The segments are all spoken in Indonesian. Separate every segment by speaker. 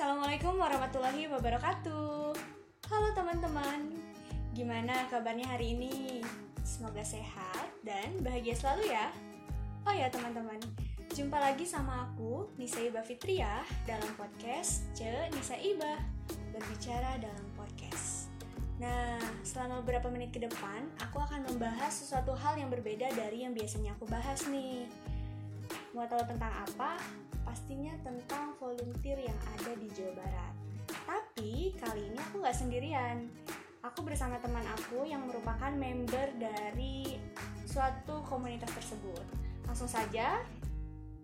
Speaker 1: Assalamualaikum warahmatullahi wabarakatuh. Halo teman-teman. Gimana kabarnya hari ini? Semoga sehat dan bahagia selalu ya. Oh ya teman-teman. Jumpa lagi sama aku, Nisa Iba Fitriah Dalam podcast Ce Nisa Iba Berbicara dalam podcast. Nah, selama beberapa menit ke depan Aku akan membahas sesuatu hal yang berbeda dari yang biasanya aku bahas nih. Mau tahu tentang apa? Pastinya tentang volunteer yang ada di Jawa Barat. Tapi kali ini aku nggak sendirian. Aku bersama teman aku yang merupakan member dari suatu komunitas tersebut. Langsung saja,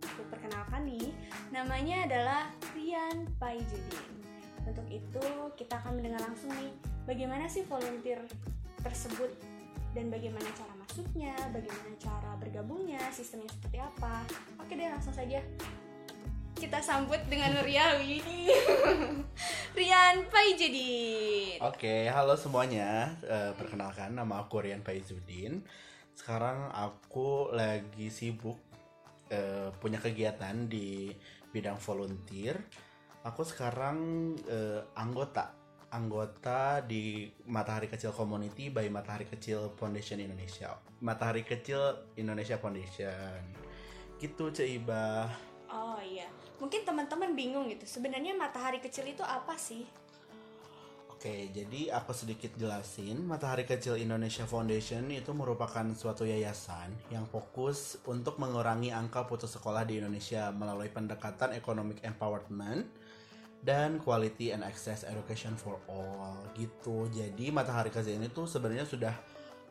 Speaker 1: aku perkenalkan nih, namanya adalah Rian Paijudin. Untuk itu, kita akan mendengar langsung nih, bagaimana sih volunteer tersebut dan bagaimana cara masuknya, bagaimana cara bergabungnya, sistemnya seperti apa. Oke deh, langsung saja kita sambut dengan Riawi Rian Paijudin
Speaker 2: Oke, halo semuanya. Eh, perkenalkan, nama aku Rian Paizudin. Sekarang aku lagi sibuk eh, punya kegiatan di bidang volunteer. Aku sekarang eh, anggota anggota di Matahari Kecil Community by Matahari Kecil Foundation Indonesia. Matahari Kecil Indonesia Foundation. Gitu, Ceiba.
Speaker 1: Oh iya, mungkin teman-teman bingung gitu Sebenarnya matahari kecil itu apa sih?
Speaker 2: Oke, jadi aku sedikit jelasin. Matahari Kecil Indonesia Foundation itu merupakan suatu yayasan yang fokus untuk mengurangi angka putus sekolah di Indonesia melalui pendekatan economic empowerment dan quality and access education for all gitu. Jadi Matahari Kecil ini tuh sebenarnya sudah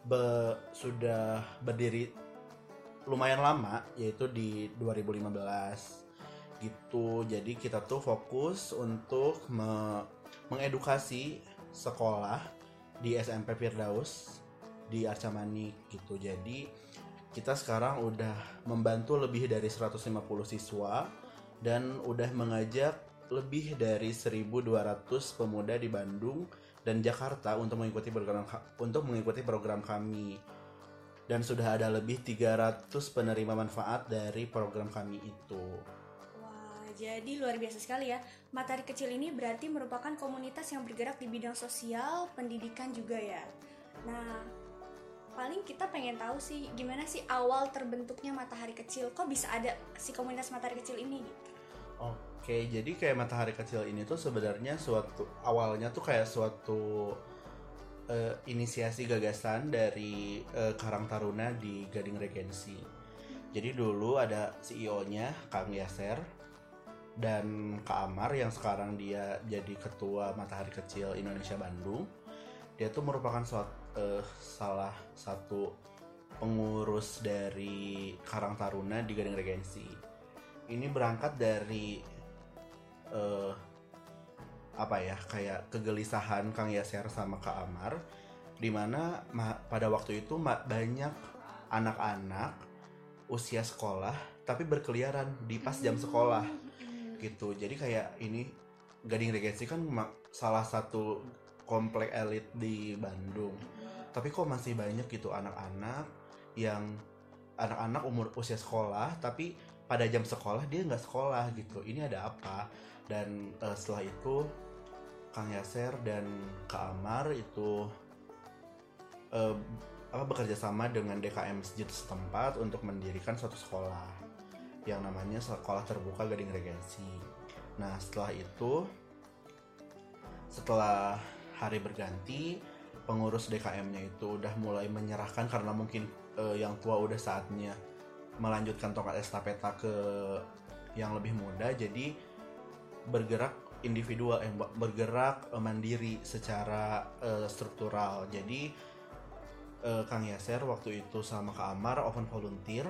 Speaker 2: be- sudah berdiri lumayan lama yaitu di 2015 gitu. Jadi kita tuh fokus untuk me- mengedukasi sekolah di SMP Firdaus di Arca Manik gitu. Jadi kita sekarang udah membantu lebih dari 150 siswa dan udah mengajak lebih dari 1200 pemuda di Bandung dan Jakarta untuk mengikuti program untuk mengikuti program kami. Dan sudah ada lebih 300 penerima manfaat dari program kami itu.
Speaker 1: Jadi luar biasa sekali ya. Matahari kecil ini berarti merupakan komunitas yang bergerak di bidang sosial, pendidikan juga ya. Nah, paling kita pengen tahu sih gimana sih awal terbentuknya matahari kecil? Kok bisa ada si komunitas matahari kecil ini? Gitu
Speaker 2: Oke, jadi kayak matahari kecil ini tuh sebenarnya suatu awalnya tuh kayak suatu eh, inisiasi gagasan dari eh, Karang Taruna di Gading Regensi. Jadi dulu ada CEO-nya Kang Yaser dan Kak Amar yang sekarang dia jadi ketua Matahari Kecil Indonesia Bandung. Dia tuh merupakan suat, eh, salah satu pengurus dari Karang Taruna di Gading Regensi ini berangkat dari eh apa ya kayak kegelisahan Kang Yaser sama Kak Amar di mana ma- pada waktu itu banyak anak-anak usia sekolah tapi berkeliaran di pas jam sekolah gitu. Jadi kayak ini Gading Regensi kan salah satu komplek elit di Bandung. Tapi kok masih banyak gitu anak-anak yang anak-anak umur usia sekolah tapi pada jam sekolah dia nggak sekolah gitu. Ini ada apa? Dan eh, setelah itu Kang Yaser dan Kak Amar itu eh, apa bekerja sama dengan DKM masjid setempat untuk mendirikan suatu sekolah yang namanya sekolah terbuka Gading Regensi. Nah setelah itu setelah hari berganti pengurus DKM-nya itu udah mulai menyerahkan karena mungkin eh, yang tua udah saatnya melanjutkan tongkat estafeta ke yang lebih muda jadi bergerak individual eh, bergerak eh, mandiri secara eh, struktural jadi eh, Kang Yaser waktu itu sama Kak Amar open volunteer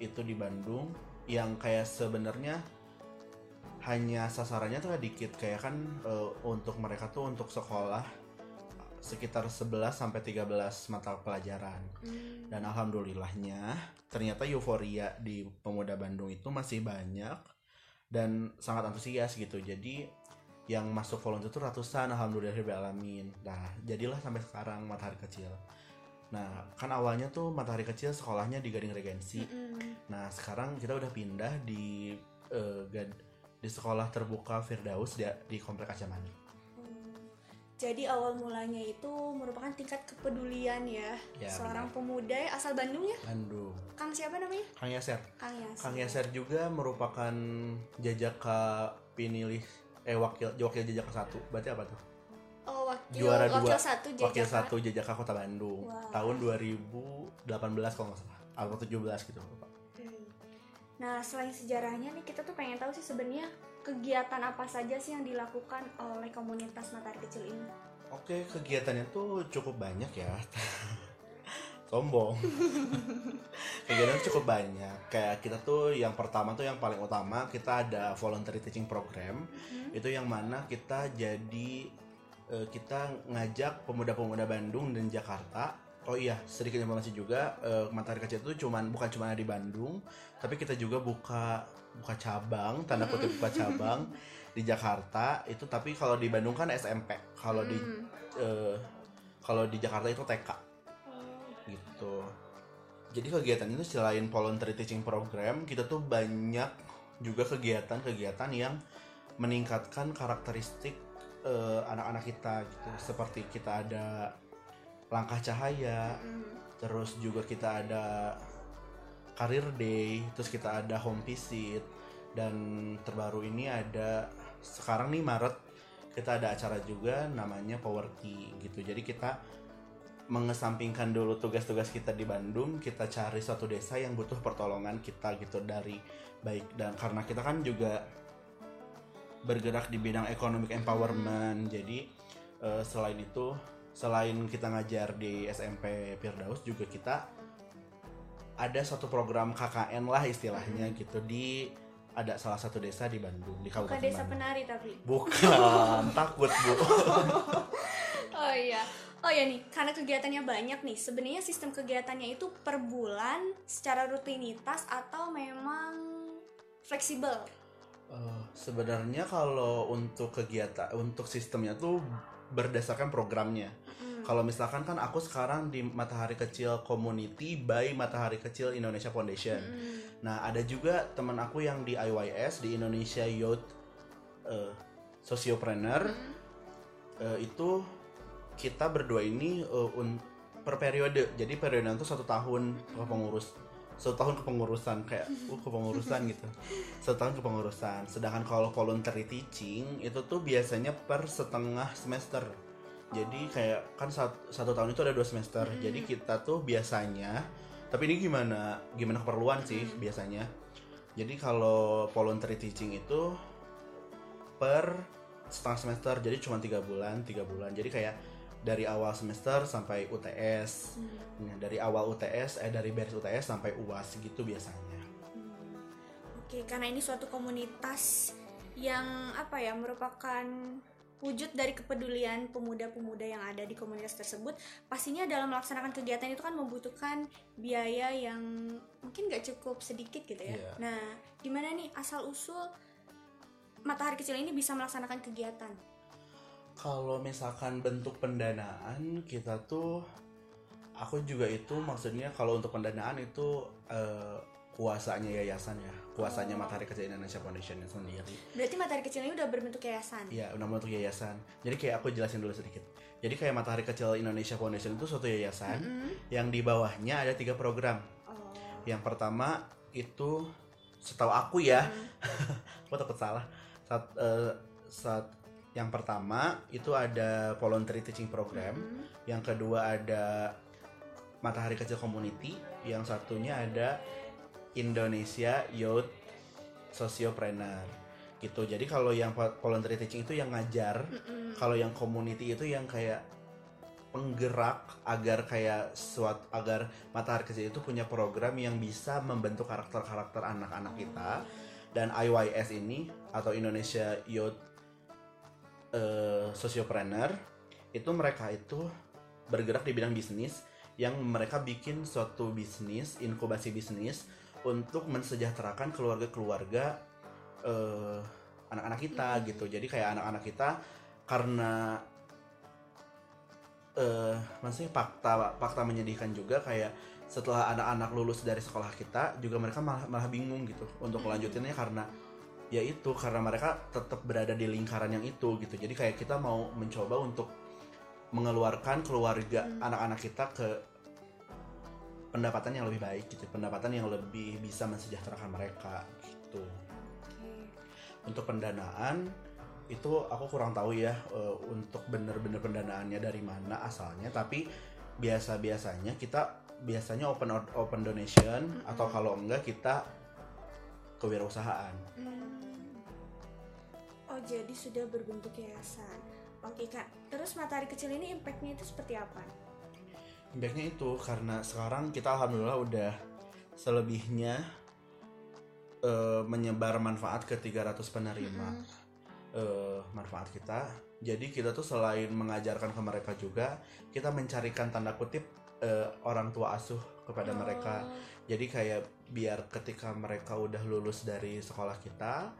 Speaker 2: itu di Bandung yang kayak sebenarnya hanya sasarannya tuh dikit. Kayak kan eh, untuk mereka tuh untuk sekolah sekitar 11 sampai 13 mata pelajaran.
Speaker 1: Hmm.
Speaker 2: dan alhamdulillahnya ternyata euforia di pemuda Bandung itu masih banyak dan sangat antusias gitu. Jadi yang masuk volunteer itu ratusan alhamdulillahirobbilalamin. Nah jadilah sampai sekarang matahari kecil nah kan awalnya tuh matahari kecil sekolahnya di Gading Regensi
Speaker 1: Mm-mm.
Speaker 2: nah sekarang kita udah pindah di Gad- di sekolah terbuka Firdaus di, di komplek Kacamani.
Speaker 1: Hmm. Jadi awal mulanya itu merupakan tingkat kepedulian ya,
Speaker 2: Ya,
Speaker 1: seorang
Speaker 2: benar.
Speaker 1: pemuda asal Bandung ya,
Speaker 2: Bandung.
Speaker 1: Kang siapa namanya?
Speaker 2: Kang Yaser.
Speaker 1: Kang Yas.
Speaker 2: Kang Yaser juga merupakan jajaka pinilih eh wakil wakil jajaka satu. Berarti apa tuh?
Speaker 1: Wakil
Speaker 2: Juara
Speaker 1: wakil
Speaker 2: dua.
Speaker 1: satu
Speaker 2: Wakil
Speaker 1: Jajaka.
Speaker 2: satu jajaka Kota Bandung
Speaker 1: Wah.
Speaker 2: tahun 2018 kalau nggak salah. Atau 17 gitu.
Speaker 1: Hmm. Nah selain sejarahnya nih kita tuh pengen tahu sih sebenarnya kegiatan apa saja sih yang dilakukan oleh komunitas Matahari Kecil ini?
Speaker 2: Oke, kegiatannya tuh cukup banyak ya. Sombong. kegiatannya cukup banyak. Kayak kita tuh yang pertama tuh yang paling utama kita ada voluntary teaching program.
Speaker 1: Hmm.
Speaker 2: Itu yang mana kita jadi eh, kita ngajak pemuda-pemuda Bandung dan Jakarta. Oh iya, sedikit informasi juga eh, Matahari Kecil itu cuman bukan cuma ada di Bandung, tapi kita juga buka buka cabang, tanda kutip buka cabang di Jakarta itu tapi kalau di Bandung kan SMP. Kalau di eh, kalau di Jakarta itu TK
Speaker 1: Oh.
Speaker 2: gitu. Jadi kegiatan itu selain voluntary teaching program, kita tuh banyak juga kegiatan-kegiatan yang meningkatkan karakteristik eh, anak-anak kita gitu. Seperti kita ada langkah cahaya,
Speaker 1: Hmm.
Speaker 2: terus juga kita ada career day, terus kita ada home visit dan terbaru ini ada sekarang nih Maret kita ada acara juga namanya Power Key gitu. Jadi kita mengesampingkan dulu tugas-tugas kita di Bandung, kita cari suatu desa yang butuh pertolongan kita gitu dari baik dan karena kita kan juga bergerak di bidang economic empowerment. Jadi eh, selain itu selain kita ngajar di SMP Firdaus juga kita ada suatu program KKN lah istilahnya gitu di ada salah satu desa di Bandung di
Speaker 1: Bukan
Speaker 2: Kabupaten
Speaker 1: desa
Speaker 2: Bandung.
Speaker 1: penari tapi.
Speaker 2: Bukan, takut bu.
Speaker 1: Oh iya. Oh ya nih, karena kegiatannya banyak nih. Sebenarnya sistem kegiatannya itu per bulan secara rutinitas atau memang fleksibel?
Speaker 2: Eh, sebenarnya kalau untuk kegiatan untuk sistemnya tuh berdasarkan programnya.
Speaker 1: Hmm.
Speaker 2: Kalau misalkan kan aku sekarang di Matahari Kecil Community by Matahari Kecil Indonesia Foundation.
Speaker 1: Hmm.
Speaker 2: Nah, ada juga teman aku yang di IYS di Indonesia Youth eh, Sociopreneur
Speaker 1: Hmm.
Speaker 2: Eh, itu kita berdua ini eh, un- per periode. Jadi periode itu satu tahun ke pengurus satu tahun kepengurusan kayak uh kepengurusan gitu. Satu tahun kepengurusan. Sedangkan kalau voluntary teaching itu tuh biasanya per setengah semester. Jadi kayak kan sat- satu tahun itu ada dua semester.
Speaker 1: Mm.
Speaker 2: jadi kita tuh biasanya tapi ini gimana gimana keperluan sih
Speaker 1: Mm.
Speaker 2: biasanya? Jadi kalau voluntary teaching itu per setengah semester jadi cuma tiga bulan tiga bulan. Jadi kayak dari awal semester sampai UTS
Speaker 1: Hmm.
Speaker 2: Nah, dari awal UTS eh dari beres UTS sampai UAS gitu biasanya
Speaker 1: Hmm. Oke, karena ini suatu komunitas yang apa ya merupakan wujud dari kepedulian pemuda-pemuda yang ada di komunitas tersebut. Pastinya dalam melaksanakan kegiatan itu kan membutuhkan biaya yang mungkin gak cukup sedikit gitu ya.
Speaker 2: Iya.
Speaker 1: Nah, gimana nih asal usul Matahari Kecil ini bisa melaksanakan kegiatan?
Speaker 2: Kalau misalkan bentuk pendanaan kita tuh aku juga itu maksudnya kalau untuk pendanaan itu eh, kuasanya yayasan ya kuasanya
Speaker 1: Oh.
Speaker 2: Matahari Kecil Indonesia Foundation sendiri
Speaker 1: Berarti Matahari Kecil ini udah berbentuk yayasan.
Speaker 2: ya udah bentuk yayasan jadi kayak aku jelasin dulu sedikit jadi kayak Matahari Kecil Indonesia Foundation itu suatu yayasan
Speaker 1: Mm-mm.
Speaker 2: yang di bawahnya ada tiga program
Speaker 1: Oh.
Speaker 2: yang pertama itu setahu aku ya
Speaker 1: Mm.
Speaker 2: aku takut salah saat eh, saat yang pertama itu ada voluntary teaching program
Speaker 1: Mm-mm.
Speaker 2: yang kedua ada Matahari Kecil Community, yang satunya ada Indonesia Youth Sociopreneur. Gitu. Jadi kalau yang vo- voluntary teaching itu yang ngajar,
Speaker 1: Mm-mm.
Speaker 2: kalau yang community itu yang kayak penggerak agar kayak suat agar Matahari Kecil itu punya program yang bisa membentuk karakter-karakter anak-anak kita dan IYS ini atau Indonesia Youth eh, Sociopreneur itu mereka itu bergerak di bidang bisnis yang mereka bikin suatu bisnis inkubasi bisnis untuk mensejahterakan keluarga-keluarga eh, anak-anak kita
Speaker 1: Mhm.
Speaker 2: gitu jadi kayak anak-anak kita karena eh maksudnya fakta fakta menyedihkan juga kayak setelah anak-anak lulus dari sekolah kita juga mereka malah, malah bingung gitu untuk melanjutinnya karena ya itu karena mereka tetap berada di lingkaran yang itu gitu jadi kayak kita mau mencoba untuk mengeluarkan keluarga
Speaker 1: Hmm.
Speaker 2: anak-anak kita ke pendapatan yang lebih baik gitu pendapatan yang lebih bisa mensejahterakan mereka gitu
Speaker 1: Oke.
Speaker 2: untuk pendanaan itu aku kurang tahu ya eh, untuk bener-bener pendanaannya dari mana asalnya tapi biasa biasanya kita biasanya open open donation
Speaker 1: Mm-mm.
Speaker 2: atau kalau enggak kita kewirausahaan
Speaker 1: Hmm. Jadi sudah berbentuk yayasan. Oke kak. Terus matahari kecil ini impactnya itu seperti apa?
Speaker 2: Impactnya itu karena sekarang kita alhamdulillah udah selebihnya eh, menyebar manfaat ke 300 penerima
Speaker 1: Mm-mm.
Speaker 2: eh, manfaat kita. Jadi kita tuh selain mengajarkan ke mereka juga, kita mencarikan tanda kutip eh, orang tua asuh kepada mereka.
Speaker 1: Oh,
Speaker 2: Jadi kayak biar ketika mereka udah lulus dari sekolah kita,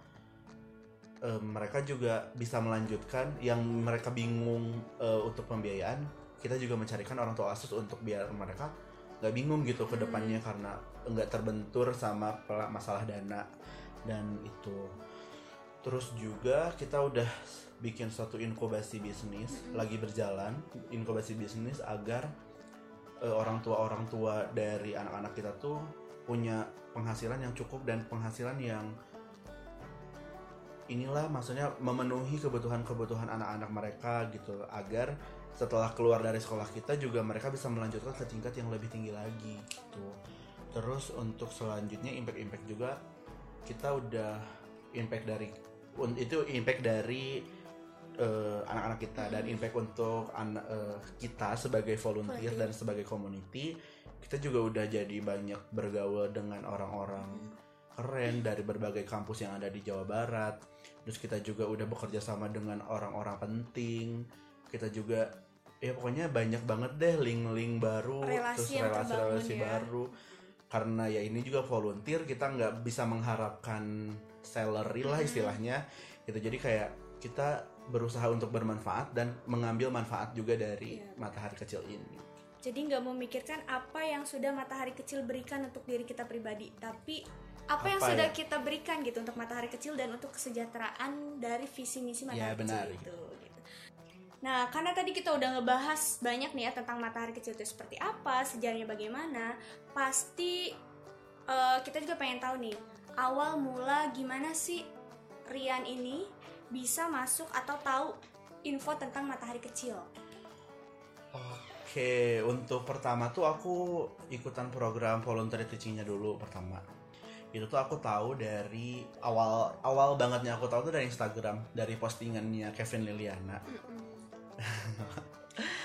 Speaker 2: eh, mereka juga bisa melanjutkan. Yang mereka bingung eh, untuk pembiayaan, kita juga mencarikan orang tua asuh untuk biar mereka nggak bingung gitu ke
Speaker 1: Hmm.
Speaker 2: depannya karena nggak terbentur sama masalah dana dan itu. Terus juga kita udah bikin suatu inkubasi bisnis
Speaker 1: Mm-mm.
Speaker 2: lagi berjalan, inkubasi bisnis agar eh, orang tua orang tua dari anak-anak kita tuh punya penghasilan yang cukup dan penghasilan yang inilah maksudnya memenuhi kebutuhan-kebutuhan anak-anak mereka gitu agar setelah keluar dari sekolah kita juga mereka bisa melanjutkan ke tingkat yang lebih tinggi lagi gitu. Terus untuk selanjutnya impact-impact juga kita udah impact dari itu impact dari eh, anak-anak kita dan
Speaker 1: Hmm.
Speaker 2: impact untuk anak eh, kita sebagai volunteer
Speaker 1: Volunteer.
Speaker 2: dan sebagai community kita juga udah jadi banyak bergaul dengan orang-orang keren dari berbagai kampus yang ada di Jawa Barat. Terus kita juga udah bekerja sama dengan orang-orang penting. Kita juga ya pokoknya banyak banget deh link-link baru,
Speaker 1: Relasi
Speaker 2: terus relasi-relasi
Speaker 1: ya.
Speaker 2: baru. Karena ya ini juga volunteer, kita nggak bisa mengharapkan salary lah istilahnya. Gitu. Jadi kayak kita berusaha untuk bermanfaat dan mengambil manfaat juga dari
Speaker 1: Iya.
Speaker 2: matahari kecil ini.
Speaker 1: Jadi nggak memikirkan apa yang sudah matahari kecil berikan untuk diri kita pribadi, tapi apa, yang sudah
Speaker 2: ya?
Speaker 1: kita berikan gitu untuk matahari kecil dan untuk kesejahteraan dari visi misi
Speaker 2: Ya,
Speaker 1: matahari
Speaker 2: benar.
Speaker 1: kecil itu. Gitu. Nah, karena tadi kita udah ngebahas banyak nih ya tentang matahari kecil itu seperti apa, sejarahnya bagaimana, pasti eh, kita juga pengen tahu nih awal mula gimana sih Rian ini bisa masuk atau tahu info tentang matahari kecil.
Speaker 2: Oke, untuk pertama tuh aku ikutan program voluntary teachingnya dulu pertama. Itu tuh aku tahu dari awal awal bangetnya aku tahu tuh dari Instagram, dari postingannya Kevin Liliana.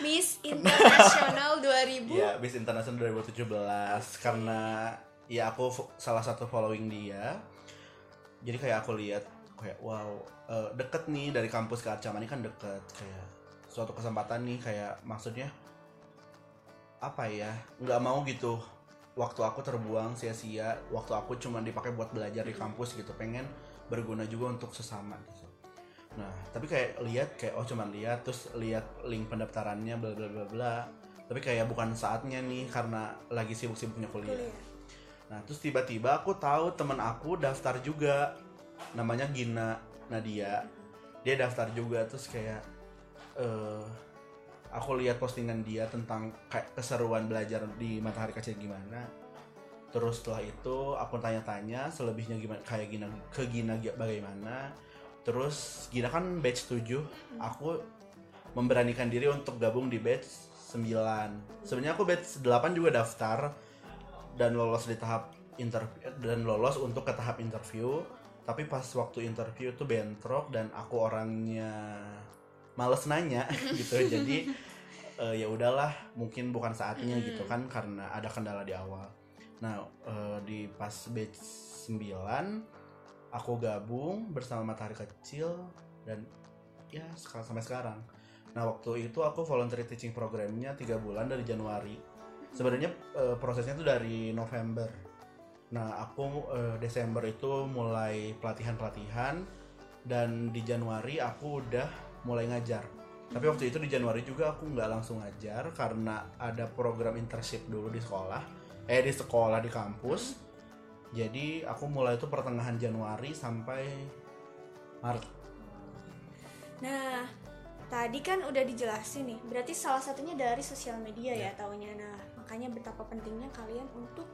Speaker 1: Miss International 2000
Speaker 2: Iya, Miss International 2017 karena ya aku salah satu following dia. Jadi kayak aku lihat kayak wow, eh, deket nih dari kampus ke Arca Mani kan deket. Kayak suatu kesempatan nih kayak maksudnya apa ya nggak mau gitu waktu aku terbuang sia-sia. Waktu aku cuma dipakai buat belajar di kampus gitu pengen berguna juga untuk sesama gitu. Nah tapi kayak lihat kayak oh cuman lihat terus lihat link pendaftarannya bla bla bla bla. Tapi kayak bukan saatnya nih karena lagi sibuk-sibuknya kuliah.
Speaker 1: Kuliah.
Speaker 2: Nah terus tiba-tiba aku tahu temen aku daftar juga. Namanya Gina Nadia. Dia daftar juga terus kayak eh aku lihat postingan dia tentang kayak keseruan belajar di matahari kecil gimana. Terus setelah itu aku tanya-tanya selebihnya gimana kayak Gina ke Gina gi- bagaimana. Terus Gina kan batch 7 aku memberanikan diri untuk gabung di batch 9 sebenarnya aku batch 8 juga daftar dan lolos di tahap interview dan lolos untuk ke tahap interview. Tapi pas waktu interview tuh bentrok dan aku orangnya males nanya gitu. Jadi eh, ya udahlah mungkin bukan saatnya
Speaker 1: Mm-mm.
Speaker 2: gitu kan karena ada kendala di awal. Nah eh, di pas batch 9 aku gabung bersama matahari kecil dan ya sekarang sampai sekarang. Nah waktu itu aku voluntary teaching programnya tiga bulan dari Januari. Sebenarnya eh, prosesnya tuh dari November. Nah aku eh, Desember itu mulai pelatihan pelatihan dan di Januari aku udah mulai ngajar. Tapi waktu itu di Januari juga aku nggak langsung ngajar karena ada program internship dulu di sekolah. Eh di sekolah di kampus. Jadi aku mulai itu pertengahan Januari sampai Maret.
Speaker 1: Nah, tadi kan udah dijelasin nih, berarti salah satunya dari sosial media ya, taunya. Nah, makanya betapa pentingnya kalian untuk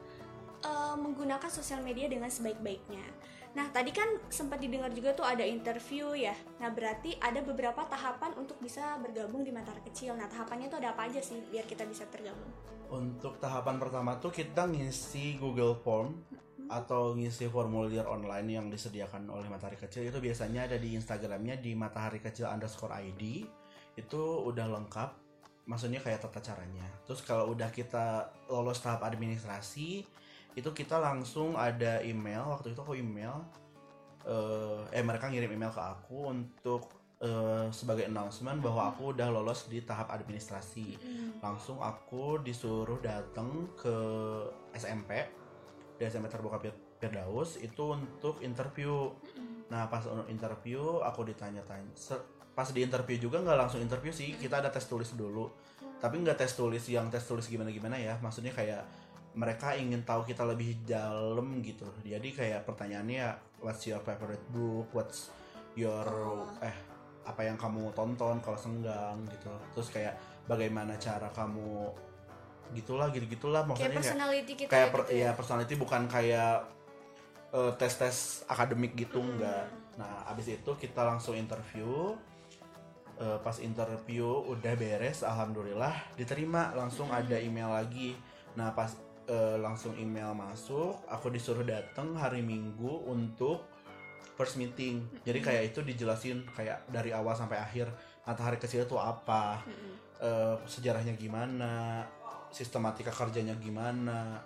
Speaker 1: uh, menggunakan sosial media dengan sebaik-baiknya. Nah, tadi kan sempat didengar juga tuh ada interview ya. Nah, berarti ada beberapa tahapan untuk bisa bergabung di Matahari Kecil. Nah, tahapannya tuh ada apa aja sih biar kita bisa tergabung?
Speaker 2: Untuk tahapan pertama tuh kita ngisi Google Form atau ngisi formulir online yang disediakan oleh Matahari Kecil itu biasanya ada di Instagramnya di Matahari Kecil underscore ID itu udah lengkap maksudnya kayak tata caranya terus kalau udah kita lolos tahap administrasi itu kita langsung ada email waktu itu aku email eh, eh mereka ngirim email ke aku untuk eh, sebagai announcement bahwa aku udah lolos di tahap administrasi. Langsung aku disuruh datang ke SMP di SMP terbuka Fir- Firdaus itu untuk interview. Nah pas untuk interview aku ditanya-tanya pas di interview juga nggak langsung interview sih? Kita ada tes tulis dulu. Tapi nggak tes tulis yang tes tulis gimana gimana ya maksudnya kayak mereka ingin tahu kita lebih dalam gitu. Jadi kayak pertanyaannya what's your favorite book? What's your
Speaker 1: Oh.
Speaker 2: eh apa yang kamu tonton kalau senggang gitu. Terus kayak bagaimana cara kamu gitulah gitu gitulah
Speaker 1: Kayak
Speaker 2: maksudnya kayak,
Speaker 1: personality kita
Speaker 2: kayak
Speaker 1: gitu
Speaker 2: per- ya? personality bukan kayak eh, tes-tes akademik gitu
Speaker 1: Hmm.
Speaker 2: enggak. Nah abis itu kita langsung interview. Eh, pas interview udah beres alhamdulillah diterima. Langsung
Speaker 1: Hmm.
Speaker 2: ada email lagi. Nah pas eh, langsung email masuk aku disuruh datang hari minggu untuk first meeting jadi
Speaker 1: Hmm.
Speaker 2: kayak itu dijelasin kayak dari awal sampai akhir matahari kecil itu apa
Speaker 1: Mm-mm.
Speaker 2: eh, sejarahnya gimana, sistematika kerjanya gimana,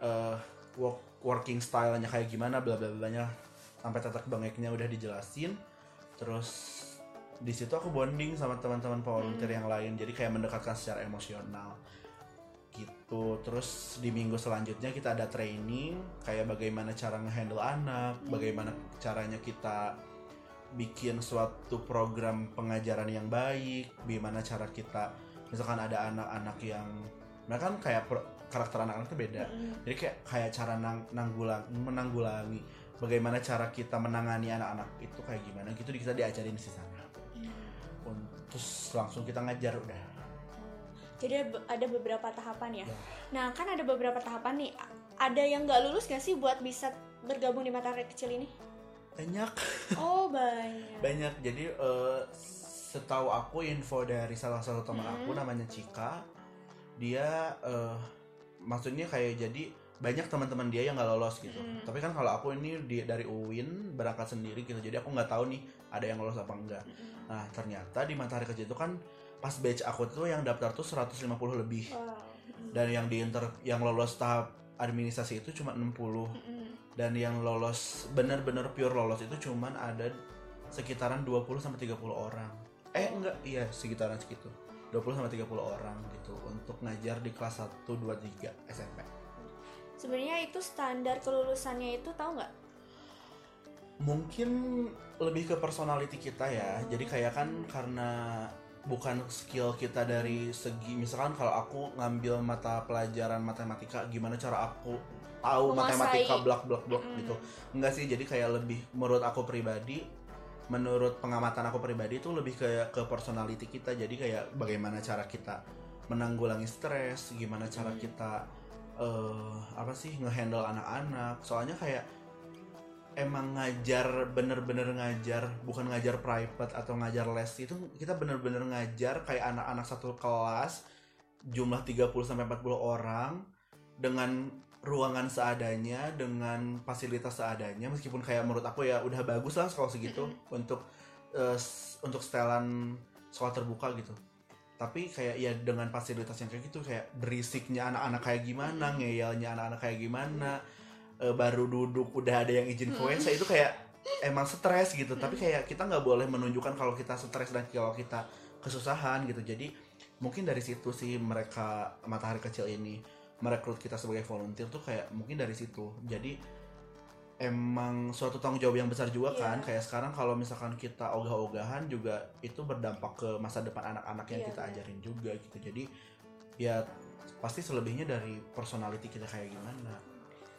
Speaker 2: eh, work, working stylenya kayak gimana, bla bla blanya sampai tetek bengeknya udah dijelasin. Terus di situ aku bonding sama teman-teman volunteer yang lain, jadi kayak mendekatkan secara emosional gitu. Terus di minggu selanjutnya kita ada training kayak bagaimana cara ngehandle anak, bagaimana caranya kita bikin suatu program pengajaran yang baik, gimana cara kita misalkan ada anak-anak yang mereka kan kayak pro- karakter anak-anak itu beda.
Speaker 1: Mm-mm.
Speaker 2: Jadi kayak kayak cara nang, nanggulang menanggulangi bagaimana cara kita menangani anak-anak itu kayak gimana gitu kita diajarin di sana. Un- Terus langsung kita ngajar udah.
Speaker 1: Jadi ada- beberapa tahapan ya.
Speaker 2: Ya.
Speaker 1: Nah kan ada beberapa tahapan nih. Ada yang nggak lulus gak sih buat bisa bergabung di matahari kecil ini?
Speaker 2: Banyak
Speaker 1: Oh banyak.
Speaker 2: banyak jadi eh, setahu aku info dari salah satu teman
Speaker 1: Hmm.
Speaker 2: aku namanya Cika dia eh, maksudnya kayak jadi banyak teman-teman dia yang nggak lolos gitu
Speaker 1: Hmm.
Speaker 2: tapi kan kalau aku ini di, dari UIN berangkat sendiri gitu jadi aku nggak tahu nih ada yang lolos apa enggak
Speaker 1: Mm-mm.
Speaker 2: nah ternyata di matahari kecil itu kan pas batch aku tuh yang daftar tuh 150 lebih
Speaker 1: Wow.
Speaker 2: dan yang di inter yang lolos tahap administrasi itu cuma 60
Speaker 1: Mm-mm.
Speaker 2: dan yang lolos benar-benar pure lolos itu cuman ada sekitaran 20 sampai 30 orang. Eh enggak, iya sekitaran segitu. 20 sampai 30 orang gitu untuk ngajar di kelas 1 2 3 SMP.
Speaker 1: Sebenarnya itu standar kelulusannya itu tahu nggak?
Speaker 2: Mungkin lebih ke personality kita ya. Jadi kayak kan karena bukan skill kita dari segi misalkan kalau aku ngambil mata pelajaran matematika gimana cara aku tahu
Speaker 1: Menguasai.
Speaker 2: matematika blok blok blok
Speaker 1: Mm-mm.
Speaker 2: gitu enggak sih jadi kayak lebih menurut aku pribadi menurut pengamatan aku pribadi itu lebih kayak ke personality kita jadi kayak bagaimana cara kita menanggulangi stres gimana cara
Speaker 1: Hmm.
Speaker 2: kita eh apa sih ngehandle anak-anak soalnya kayak emang ngajar bener-bener ngajar bukan ngajar private atau ngajar les itu kita bener-bener ngajar kayak anak-anak satu kelas jumlah 30 sampai 40 orang dengan ruangan seadanya dengan fasilitas seadanya meskipun kayak menurut aku ya udah bagus lah kalau segitu untuk eh, s- untuk setelan sekolah terbuka gitu. Tapi kayak ya dengan fasilitas yang kayak gitu kayak berisiknya anak-anak kayak gimana ngeyelnya anak-anak kayak gimana eh, baru duduk udah ada yang izin WC itu kayak emang stres gitu. Tapi kayak kita nggak boleh menunjukkan kalau kita stres dan kalau kita kesusahan gitu. Jadi mungkin dari situ sih mereka matahari kecil ini merekrut kita sebagai volunteer tuh kayak mungkin dari situ. Jadi emang suatu tanggung jawab yang besar juga kan.
Speaker 1: Iya.
Speaker 2: kayak sekarang kalau misalkan kita ogah-ogahan juga itu berdampak ke masa depan anak-anak yang
Speaker 1: Iya,
Speaker 2: kita
Speaker 1: benar.
Speaker 2: ajarin juga gitu. Jadi ya pasti selebihnya dari personality kita kayak gimana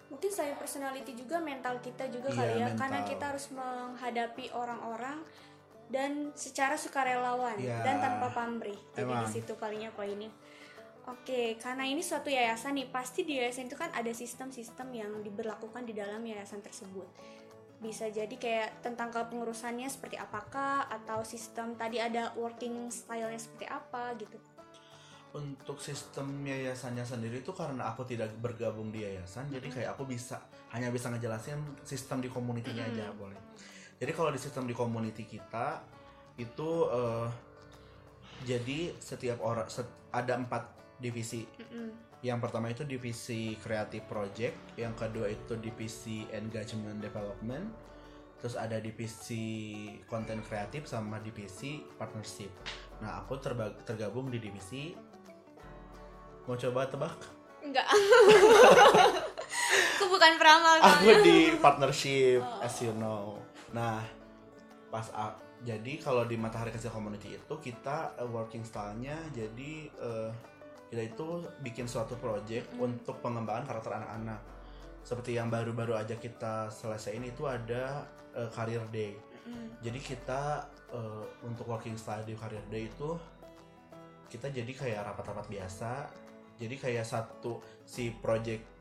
Speaker 1: mungkin selain personality juga mental kita juga
Speaker 2: Iya,
Speaker 1: kali ya
Speaker 2: mental.
Speaker 1: karena kita harus menghadapi orang-orang dan secara sukarelawan
Speaker 2: Iya.
Speaker 1: dan tanpa pamrih jadi
Speaker 2: Emang.
Speaker 1: di situ palingnya poinnya Oke, karena ini suatu yayasan nih, pasti di yayasan itu kan ada sistem-sistem yang diberlakukan di dalam yayasan tersebut. Bisa jadi kayak tentang kepengurusannya seperti apakah, atau sistem tadi ada working style-nya seperti apa gitu.
Speaker 2: Untuk sistem yayasannya sendiri itu karena aku tidak bergabung di yayasan jadi kayak aku bisa hanya bisa ngejelasin sistem di community-nya aja boleh. Jadi kalau di sistem di community kita itu eh, jadi setiap orang set- ada empat divisi.
Speaker 1: Mm-mm.
Speaker 2: yang pertama itu divisi creative project yang kedua itu divisi engagement development terus ada divisi konten kreatif sama divisi partnership. Nah aku tergabung di divisi mau coba tebak
Speaker 1: Enggak. Aku bukan peramal
Speaker 2: aku di partnership
Speaker 1: Oh.
Speaker 2: as you know nah pas a- jadi kalau di matahari kecil community itu kita eh, working style-nya jadi eh, kita itu bikin suatu project
Speaker 1: Mm.
Speaker 2: untuk pengembangan karakter anak-anak seperti yang baru-baru aja kita selesaiin itu ada eh, career day
Speaker 1: Mm.
Speaker 2: jadi kita eh, untuk working style di career day itu kita jadi kayak rapat-rapat biasa jadi kayak satu si project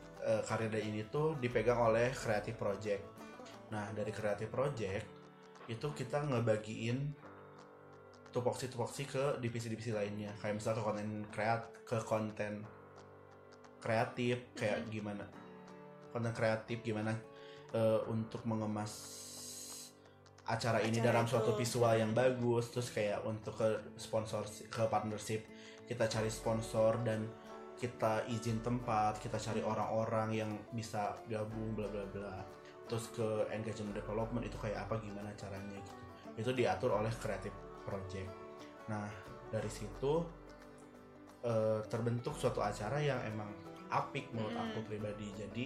Speaker 2: day ini tuh dipegang oleh creative project. Nah dari creative project itu kita ngebagiin tupoksi-tupoksi ke divisi-divisi lainnya. Kayak misalnya ke konten kreat ke konten kreatif kayak gimana. Konten kreatif gimana eh, untuk mengemas acara ini
Speaker 1: Acara
Speaker 2: dalam
Speaker 1: itu.
Speaker 2: suatu visual yang bagus. Terus kayak untuk ke sponsor ke partnership kita cari sponsor dan kita izin tempat kita cari orang-orang yang bisa gabung bla bla bla. Terus ke engagement development itu kayak apa gimana caranya gitu. Itu diatur oleh creative project. Nah dari situ eh, terbentuk suatu acara yang emang apik menurut
Speaker 1: Mm.
Speaker 2: aku pribadi. Jadi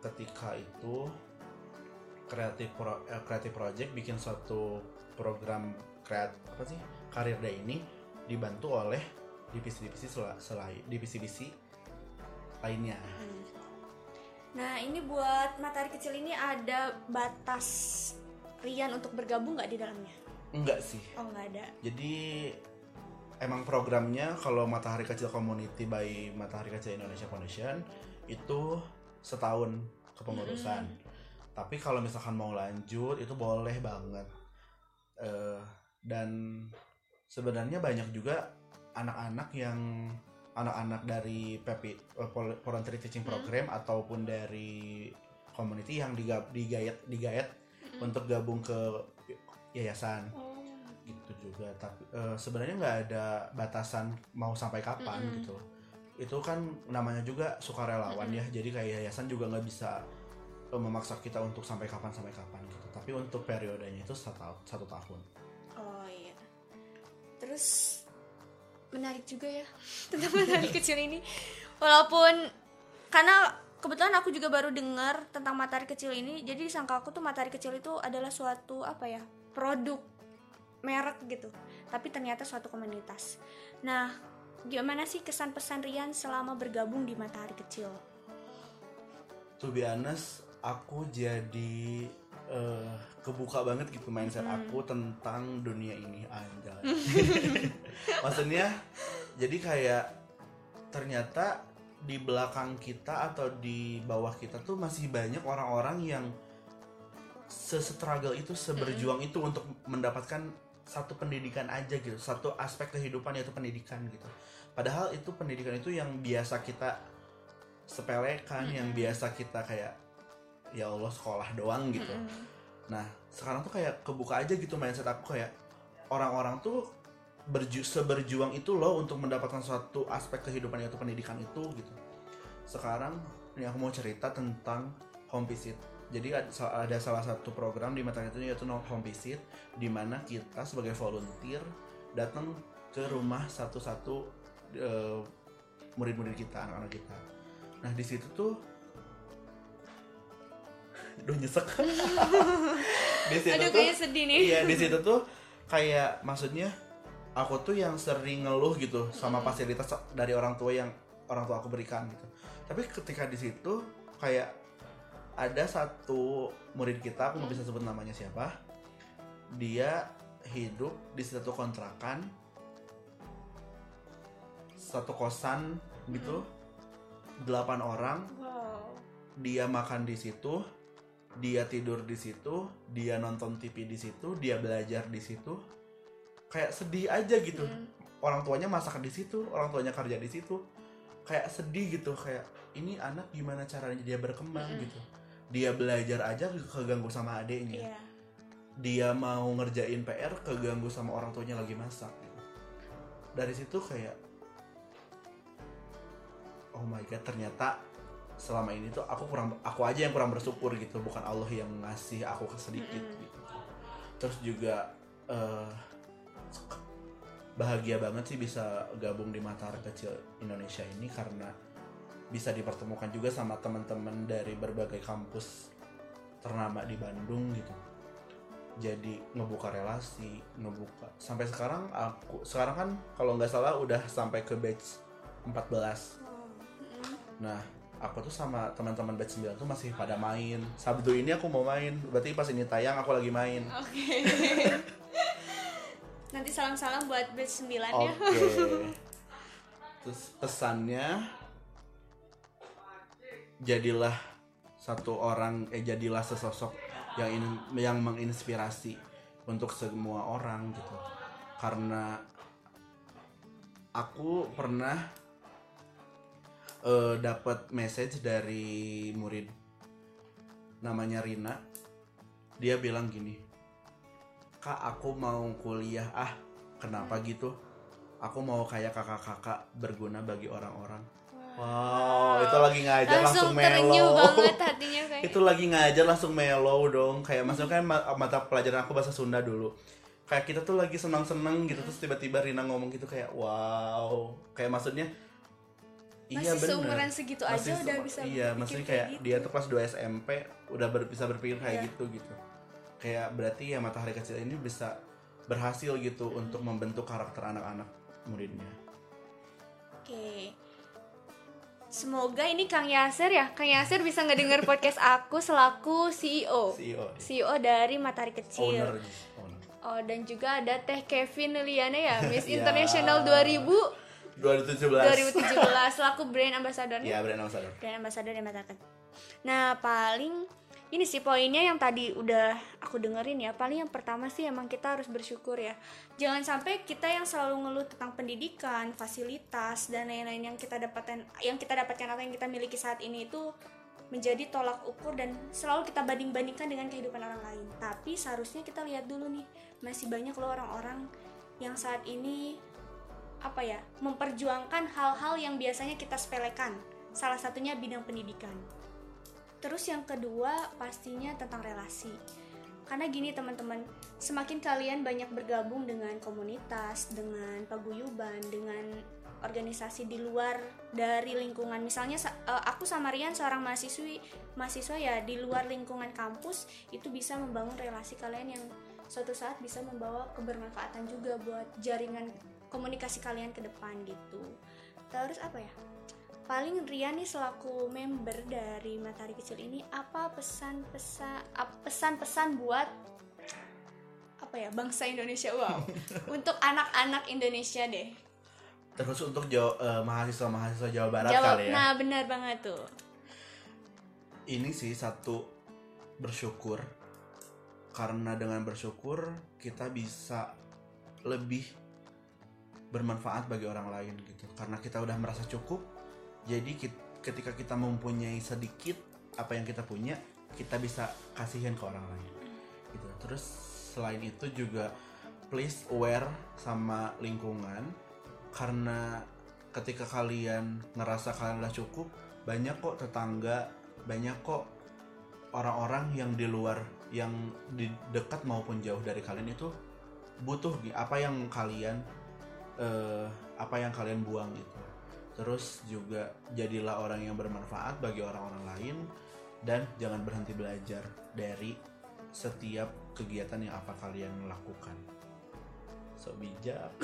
Speaker 2: ketika itu creative pro, eh, creative project bikin suatu program kreat apa sih karir day ini dibantu oleh divisi-divisi sela- selain divisi-divisi lainnya
Speaker 1: Hmm. Nah ini buat matahari kecil ini ada batas Rian untuk bergabung nggak di dalamnya?
Speaker 2: enggak sih
Speaker 1: Oh nggak ada.
Speaker 2: jadi emang programnya kalau Matahari Kecil Community by Matahari Kecil Indonesia Foundation itu setahun kepengurusan. Tapi kalau misalkan mau lanjut itu boleh banget. Eh, dan sebenarnya banyak juga anak-anak yang anak-anak dari PP eh, Voluntary Teaching
Speaker 1: Hmm.
Speaker 2: Program ataupun dari community yang digab, digayat digayat
Speaker 1: Mm-mm.
Speaker 2: untuk gabung ke yayasan
Speaker 1: Oh.
Speaker 2: gitu juga tapi eh, sebenarnya nggak ada batasan mau sampai kapan
Speaker 1: Mm-mm.
Speaker 2: gitu itu kan namanya juga sukarelawan
Speaker 1: Mm-mm.
Speaker 2: ya jadi kayak yayasan juga nggak bisa eh, memaksa kita untuk sampai kapan sampai kapan gitu tapi untuk periodenya itu satu, satu tahun
Speaker 1: Oh iya. Terus menarik juga ya tentang matahari kecil ini. Walaupun karena kebetulan aku juga baru dengar tentang matahari kecil ini, jadi sangka aku tuh matahari kecil itu adalah suatu apa ya produk merek gitu. Tapi ternyata suatu komunitas. Nah, gimana sih kesan pesan Rian selama bergabung di matahari kecil?
Speaker 2: to be honest aku jadi eh, kebuka banget gitu mindset
Speaker 1: Mm.
Speaker 2: aku tentang dunia ini anjay maksudnya jadi kayak ternyata di belakang kita atau di bawah kita tuh masih banyak orang-orang yang se-struggle itu seberjuang itu untuk mendapatkan satu pendidikan aja gitu satu aspek kehidupan yaitu pendidikan gitu padahal itu pendidikan itu yang biasa kita sepelekan yang
Speaker 1: Mm-mm.
Speaker 2: biasa kita kayak ya Allah sekolah doang gitu
Speaker 1: Mm-mm.
Speaker 2: Nah, sekarang tuh kayak kebuka aja gitu mindset aku kayak orang-orang tuh berju seberjuang itu loh untuk mendapatkan suatu aspek kehidupan yaitu pendidikan itu gitu. Sekarang ini aku mau cerita tentang home visit. Jadi ada, salah satu program di mata itu yaitu home visit di mana kita sebagai volunteer datang ke rumah satu-satu eh, murid-murid kita, anak-anak kita. Nah, di situ tuh Duh nyesek. di situ
Speaker 1: Aduh
Speaker 2: tuh
Speaker 1: sedih nih.
Speaker 2: iya di situ tuh kayak maksudnya aku tuh yang sering ngeluh gitu sama fasilitas dari orang tua yang orang tua aku berikan gitu tapi ketika di situ kayak ada satu murid kita aku nggak bisa sebut namanya siapa dia hidup di satu kontrakan satu kosan gitu delapan orang
Speaker 1: Wow.
Speaker 2: dia makan di situ dia tidur di situ dia nonton TV di situ dia belajar di situ kayak sedih aja gitu
Speaker 1: Hmm.
Speaker 2: orang tuanya masak di situ orang tuanya kerja di situ kayak sedih gitu kayak ini anak gimana caranya dia berkembang
Speaker 1: Mm-mm.
Speaker 2: gitu dia belajar aja keganggu sama adiknya
Speaker 1: Iya.
Speaker 2: dia mau ngerjain PR keganggu sama orang tuanya lagi masak gitu. dari situ kayak oh my god ternyata selama ini tuh aku kurang aku aja yang kurang bersyukur gitu bukan Allah yang ngasih aku sedikit
Speaker 1: Mm-mm.
Speaker 2: gitu terus juga eh, bahagia banget sih bisa gabung di Matahari Kecil Indonesia ini karena bisa dipertemukan juga sama teman-teman dari berbagai kampus ternama di Bandung gitu jadi ngebuka relasi ngebuka sampai sekarang aku sekarang kan kalau nggak salah udah sampai ke batch 14
Speaker 1: Wow. Mm-mm.
Speaker 2: nah aku tuh sama teman-teman batch 9 tuh masih pada main Sabtu ini aku mau main berarti pas ini tayang aku lagi main
Speaker 1: Oke. Nanti salam-salam buat batch 9 ya.
Speaker 2: oke terus pesannya jadilah satu orang eh jadilah sesosok yang in, yang menginspirasi untuk semua orang gitu karena aku pernah eh, dapat message dari murid namanya Rina. Dia bilang gini kak aku mau kuliah ah kenapa gitu? Aku mau kayak kakak-kakak berguna bagi orang-orang. Wow itu lagi ngajar langsung,
Speaker 1: Langsung
Speaker 2: mellow.
Speaker 1: banget hatinya kayak.
Speaker 2: itu lagi ngajar langsung mellow dong. Kayak maksudnya kan ma- mata pelajaran aku bahasa Sunda dulu. Kayak kita tuh lagi senang-senang gitu terus tiba-tiba Rina ngomong gitu kayak wow. Kayak maksudnya iya
Speaker 1: Masih
Speaker 2: bener
Speaker 1: seumuran segitu aja
Speaker 2: Masih
Speaker 1: udah
Speaker 2: se-
Speaker 1: bisa
Speaker 2: iya maksudnya
Speaker 1: kayak
Speaker 2: kayak
Speaker 1: gitu.
Speaker 2: dia tuh kelas 2 SMP udah ber- bisa berpikir kayak
Speaker 1: Iya.
Speaker 2: gitu gitu kayak berarti ya matahari kecil ini bisa berhasil gitu untuk membentuk karakter anak-anak muridnya
Speaker 1: Oke. Semoga ini Kang Yasir ya. Kang Yasir bisa ngedenger podcast aku selaku CEO.
Speaker 2: CEO
Speaker 1: CEO dari Matahari Kecil.
Speaker 2: owner owner
Speaker 1: Oh, dan juga ada Teh Kevin Liliana ya, Miss
Speaker 2: Ya.
Speaker 1: International 2000
Speaker 2: 2017
Speaker 1: 2017 selaku brand ambassador
Speaker 2: ya brand ambassador
Speaker 1: brand ambassador Matahari Kecil. Nah, paling ini sih poinnya yang tadi udah aku dengerin ya. Paling yang pertama sih emang kita harus bersyukur ya. Jangan sampai kita yang selalu ngeluh tentang pendidikan, fasilitas dan lain-lain yang kita dapatkan yang kita dapatkan atau yang kita miliki saat ini itu menjadi tolak ukur dan selalu kita banding-bandingkan dengan kehidupan orang lain. Tapi seharusnya kita lihat dulu nih, masih banyak loh orang-orang yang saat ini apa ya, memperjuangkan hal-hal yang biasanya kita sepelekan. Salah satunya bidang pendidikan. Terus yang kedua pastinya tentang relasi. Karena gini teman-teman, semakin kalian banyak bergabung dengan komunitas, dengan paguyuban, dengan organisasi di luar dari lingkungan. Misalnya sa- eh, aku sama Rian seorang mahasiswi, mahasiswa ya di luar lingkungan kampus itu bisa membangun relasi kalian yang suatu saat bisa membawa kebermanfaatan juga buat jaringan komunikasi kalian ke depan gitu. Terus apa ya? paling Rian nih selaku member dari Matahari Kecil ini apa pesan-pesan pesan-pesan buat apa ya bangsa Indonesia? Wow. Untuk anak-anak Indonesia deh.
Speaker 2: Terus untuk Jawa- eh, mahasiswa-mahasiswa Jawa Barat
Speaker 1: jawab
Speaker 2: kali ya.
Speaker 1: nah benar banget tuh.
Speaker 2: Ini sih satu bersyukur. Karena dengan bersyukur kita bisa lebih bermanfaat bagi orang lain gitu. Karena kita udah merasa cukup jadi kit- ketika kita mempunyai sedikit apa yang kita punya kita bisa kasihin ke orang lain gitu. Terus selain itu juga please aware sama lingkungan. Karena ketika kalian ngerasa kalian udah cukup banyak kok tetangga banyak kok orang-orang yang di luar yang di dekat maupun jauh dari kalian itu butuh gi- apa yang kalian eh, apa yang kalian buang gitu terus juga jadilah orang yang bermanfaat bagi orang-orang lain dan jangan berhenti belajar dari setiap kegiatan yang apa kalian lakukan. So bijak.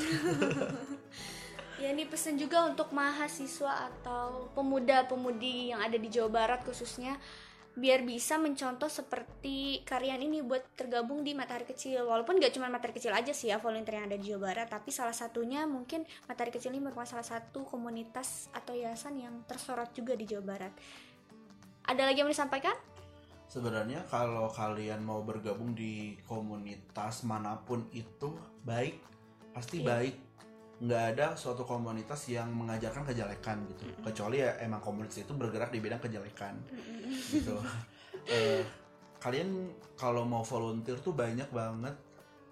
Speaker 1: Ya ini pesan juga untuk mahasiswa atau pemuda-pemudi yang ada di Jawa Barat khususnya biar bisa mencontoh seperti kalian ini buat tergabung di matahari kecil. Walaupun gak cuma matahari kecil aja sih ya volunteer yang ada di Jawa Barat tapi salah satunya mungkin matahari kecil ini merupakan salah satu komunitas atau yayasan yang tersorot juga di Jawa Barat. Ada lagi yang mau disampaikan?
Speaker 2: Sebenarnya kalau kalian mau bergabung di komunitas mana pun itu baik. Pasti
Speaker 1: Iya.
Speaker 2: baik nggak ada suatu komunitas yang mengajarkan kejelekan gitu. Kecuali ya emang komunitas itu bergerak di bidang kejelekan. Gitu. Eh, kalian kalau mau volunteer tuh banyak banget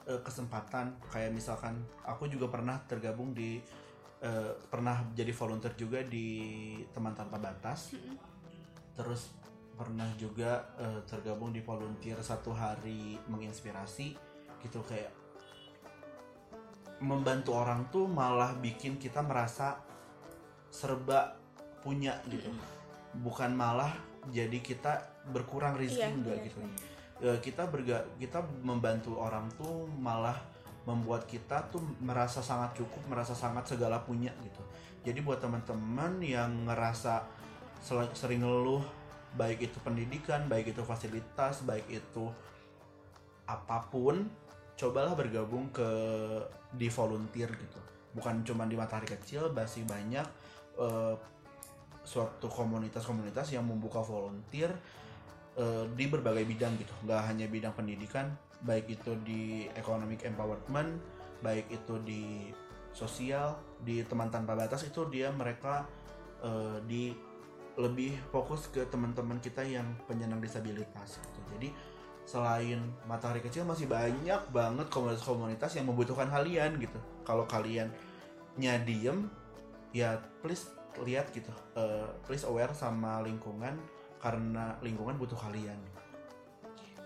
Speaker 2: eh, kesempatan. Kayak misalkan aku juga pernah tergabung di eh, pernah jadi volunteer juga di teman tanpa batas. Terus pernah juga tergabung di volunteer satu hari menginspirasi gitu kayak membantu orang tuh malah bikin kita merasa serba punya gitu. Bukan malah jadi kita berkurang rezeki
Speaker 1: Iya,
Speaker 2: enggak
Speaker 1: iya,
Speaker 2: gitu.
Speaker 1: iya.
Speaker 2: Eh, kita berga kita membantu orang tuh malah membuat kita tuh merasa sangat cukup merasa sangat segala punya gitu. Jadi buat teman-teman yang ngerasa sering ngeluh baik itu pendidikan baik itu fasilitas baik itu apa pun cobalah bergabung ke di volunteer gitu. Bukan cuma di matahari kecil masih banyak eh, suatu komunitas-komunitas yang membuka volunteer eh, di berbagai bidang gitu. Nggak hanya bidang pendidikan baik itu di economic empowerment baik itu di sosial di teman tanpa batas itu dia mereka eh, di lebih fokus ke teman-teman kita yang penyandang disabilitas gitu. Jadi selain matahari kecil masih banyak banget komunitas-komunitas yang membutuhkan kalian gitu kalau kalian diem ya please lihat gitu Eh, please aware sama lingkungan karena lingkungan butuh kalian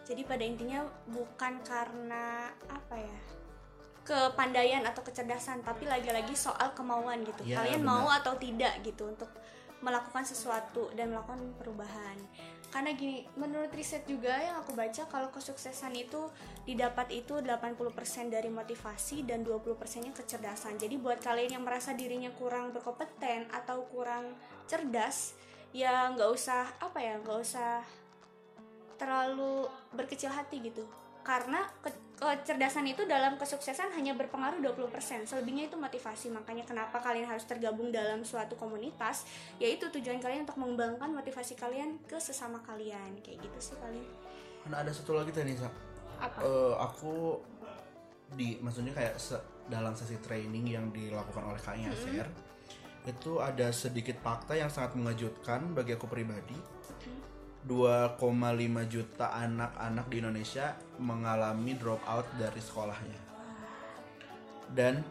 Speaker 1: Jadi pada intinya bukan karena apa ya kepandaian atau kecerdasan, tapi lagi-lagi soal kemauan gitu.
Speaker 2: Ya,
Speaker 1: Kalian
Speaker 2: benar.
Speaker 1: mau atau tidak gitu untuk melakukan sesuatu dan melakukan perubahan. Karena gini, menurut riset juga yang aku baca kalau kesuksesan itu didapat itu 80% dari motivasi dan 20%-nya kecerdasan. Jadi buat kalian yang merasa dirinya kurang berkompeten atau kurang cerdas, ya nggak usah apa ya, nggak usah terlalu berkecil hati gitu karena ke- kecerdasan itu dalam kesuksesan hanya berpengaruh 20% selebihnya itu motivasi. Makanya kenapa kalian harus tergabung dalam suatu komunitas yaitu tujuan kalian untuk mengembangkan motivasi kalian ke sesama kalian. Kayak gitu sih paling.
Speaker 2: Kan ada satu lagi teh Nisa
Speaker 1: apa?
Speaker 2: Eh, aku di maksudnya kayak se- dalam sesi training yang dilakukan oleh KI ASR itu ada sedikit fakta yang sangat mengejutkan bagi aku pribadi 2,5 juta anak-anak di Indonesia mengalami drop out dari sekolahnya. Dan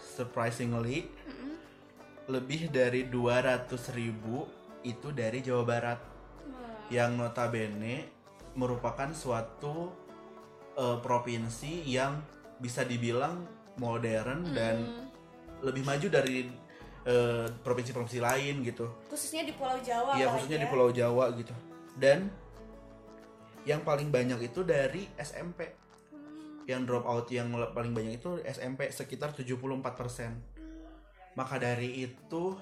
Speaker 2: surprisingly lebih dari 200 ribu itu dari Jawa Barat. Yang notabene merupakan suatu eh, provinsi yang bisa dibilang modern dan lebih maju dari eh, provinsi-provinsi lain gitu.
Speaker 1: khususnya di Pulau Jawa
Speaker 2: Iya
Speaker 1: apalagi
Speaker 2: khususnya di
Speaker 1: ya.
Speaker 2: Pulau Jawa gitu. Dan yang paling banyak itu dari SMP. Yang drop out yang paling banyak itu SMP sekitar 74%. Maka dari itu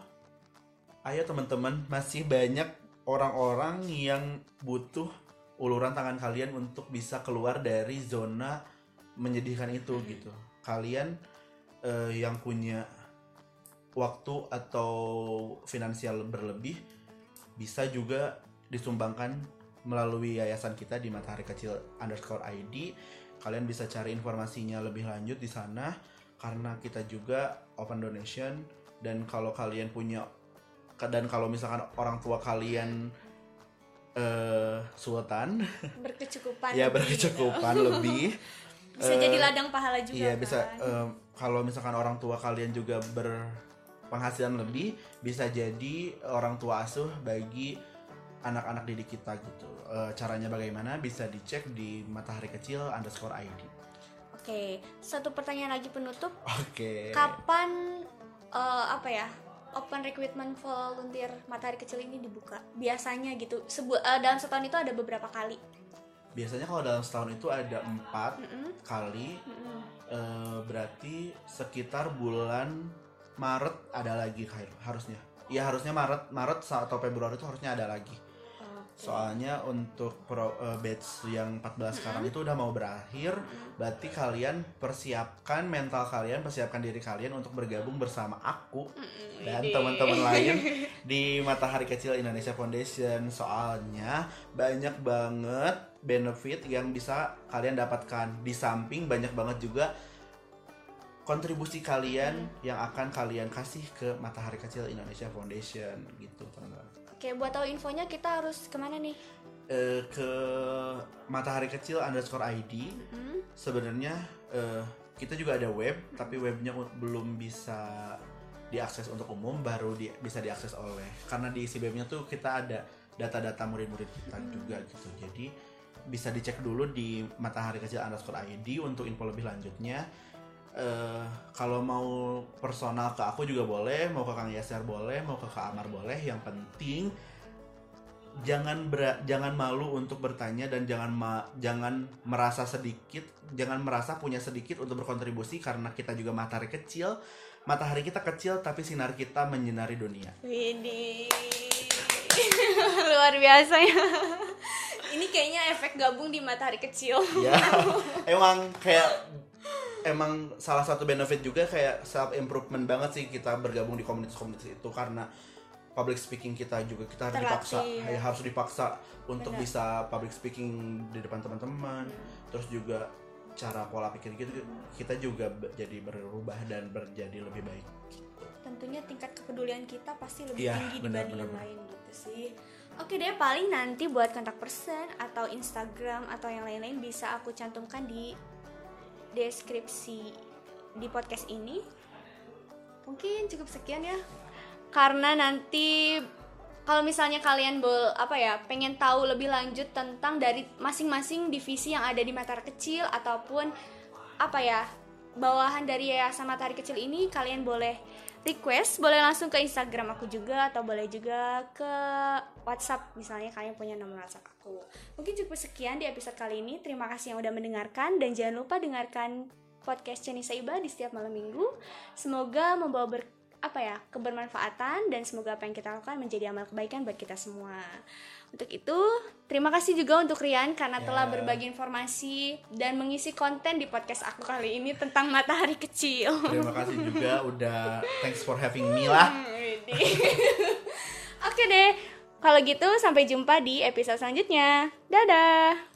Speaker 2: ayo teman-teman masih banyak orang-orang yang butuh uluran tangan kalian untuk bisa keluar dari zona menyedihkan itu gitu. Kalian eh, yang punya waktu atau finansial berlebih bisa juga disumbangkan melalui yayasan kita di matahari kecil underscore ID kalian bisa cari informasinya lebih lanjut di sana karena kita juga open donation dan kalau kalian punya dan kalau misalkan orang tua kalian eh sultan
Speaker 1: berkecukupan
Speaker 2: ya berkecukupan
Speaker 1: gitu.
Speaker 2: lebih
Speaker 1: bisa
Speaker 2: Eh,
Speaker 1: jadi ladang pahala juga
Speaker 2: Iya bisa
Speaker 1: kan?
Speaker 2: em, kalau misalkan orang tua kalian juga berpenghasilan lebih bisa jadi orang tua asuh bagi anak-anak didik kita gitu. Eh, caranya bagaimana bisa dicek di matahari kecil underscore ID.
Speaker 1: Oke, satu pertanyaan lagi penutup.
Speaker 2: Oke.
Speaker 1: Kapan eh, apa ya? Open recruitment volunteer matahari kecil ini dibuka. Biasanya gitu. Sebu eh, dalam setahun itu ada beberapa kali.
Speaker 2: Biasanya kalau dalam setahun itu ada empat
Speaker 1: Mm-mm,
Speaker 2: kali,
Speaker 1: mm-mm.
Speaker 2: eh, berarti sekitar bulan Maret ada lagi kayak harusnya. Iya harusnya Maret, Maret atau Februari itu harusnya ada lagi. Soalnya untuk pro, eh, batch yang 14 sekarang itu udah mau berakhir, berarti kalian persiapkan mental kalian, persiapkan diri kalian untuk bergabung bersama aku dan
Speaker 1: Widih.
Speaker 2: teman-teman lain di Matahari Kecil Indonesia Foundation. Soalnya banyak banget benefit yang bisa kalian dapatkan. Di samping banyak banget juga kontribusi kalian yang akan kalian kasih ke Matahari Kecil Indonesia Foundation gitu teman-teman.
Speaker 1: Oke, buat tahu infonya kita harus ke mana nih?
Speaker 2: Eh, ke Matahari Kecil underscore ID
Speaker 1: Hmm?
Speaker 2: sebenarnya eh, kita juga ada web tapi webnya belum bisa diakses untuk umum baru di- bisa diakses oleh karena di isi webnya tuh kita ada data-data murid-murid kita juga gitu jadi bisa dicek dulu di matahari kecil underscore ID untuk info lebih lanjutnya eh kalau mau personal ke aku juga boleh mau ke Kang Yaser boleh mau ke Kak Amar boleh yang penting jangan bera- jangan malu untuk bertanya dan jangan ma- jangan merasa sedikit jangan merasa punya sedikit untuk berkontribusi karena kita juga matahari kecil matahari kita kecil tapi sinar kita menyinari dunia
Speaker 1: Widih. Luar biasa ya. Ini kayaknya efek gabung di matahari kecil.
Speaker 2: ya emang kayak emang salah satu benefit juga kayak self improvement banget sih kita bergabung di komunitas-komunitas itu karena public speaking kita juga kita harus dipaksa
Speaker 1: Terlatih, ya.
Speaker 2: ya, harus dipaksa untuk
Speaker 1: Benar.
Speaker 2: bisa public speaking di depan teman-teman terus juga cara pola pikir gitu kita juga jadi berubah dan menjadi lebih baik
Speaker 1: Tentunya tingkat kepedulian kita pasti lebih
Speaker 2: Iya,
Speaker 1: tinggi
Speaker 2: benar,
Speaker 1: dibanding yang lain gitu sih. Oke deh, paling nanti buat kontak person atau Instagram atau yang lain-lain bisa aku cantumkan di deskripsi di podcast ini. Mungkin cukup sekian ya. Karena nanti kalau misalnya kalian bol apa ya pengen tahu lebih lanjut tentang dari masing-masing divisi yang ada di Matahari Kecil ataupun apa ya bawahan dari Yayasan Matahari Kecil ini kalian boleh request boleh langsung ke Instagram aku juga atau boleh juga ke WhatsApp misalnya kalian punya nomor WhatsApp aku. Mungkin cukup sekian di episode kali ini. Terima kasih yang udah mendengarkan dan jangan lupa dengarkan podcast Ceni Saiba di setiap malam minggu. Semoga membawa ber apa ya kebermanfaatan dan semoga apa yang kita lakukan menjadi amal kebaikan buat kita semua. Untuk itu, terima kasih juga untuk Rian karena
Speaker 2: Ya.
Speaker 1: telah berbagi informasi dan mengisi konten di podcast aku kali ini tentang matahari kecil.
Speaker 2: terima kasih juga udah thanks for having me lah
Speaker 1: Widih. Oke deh, kalau gitu sampai jumpa di episode selanjutnya. Dadah.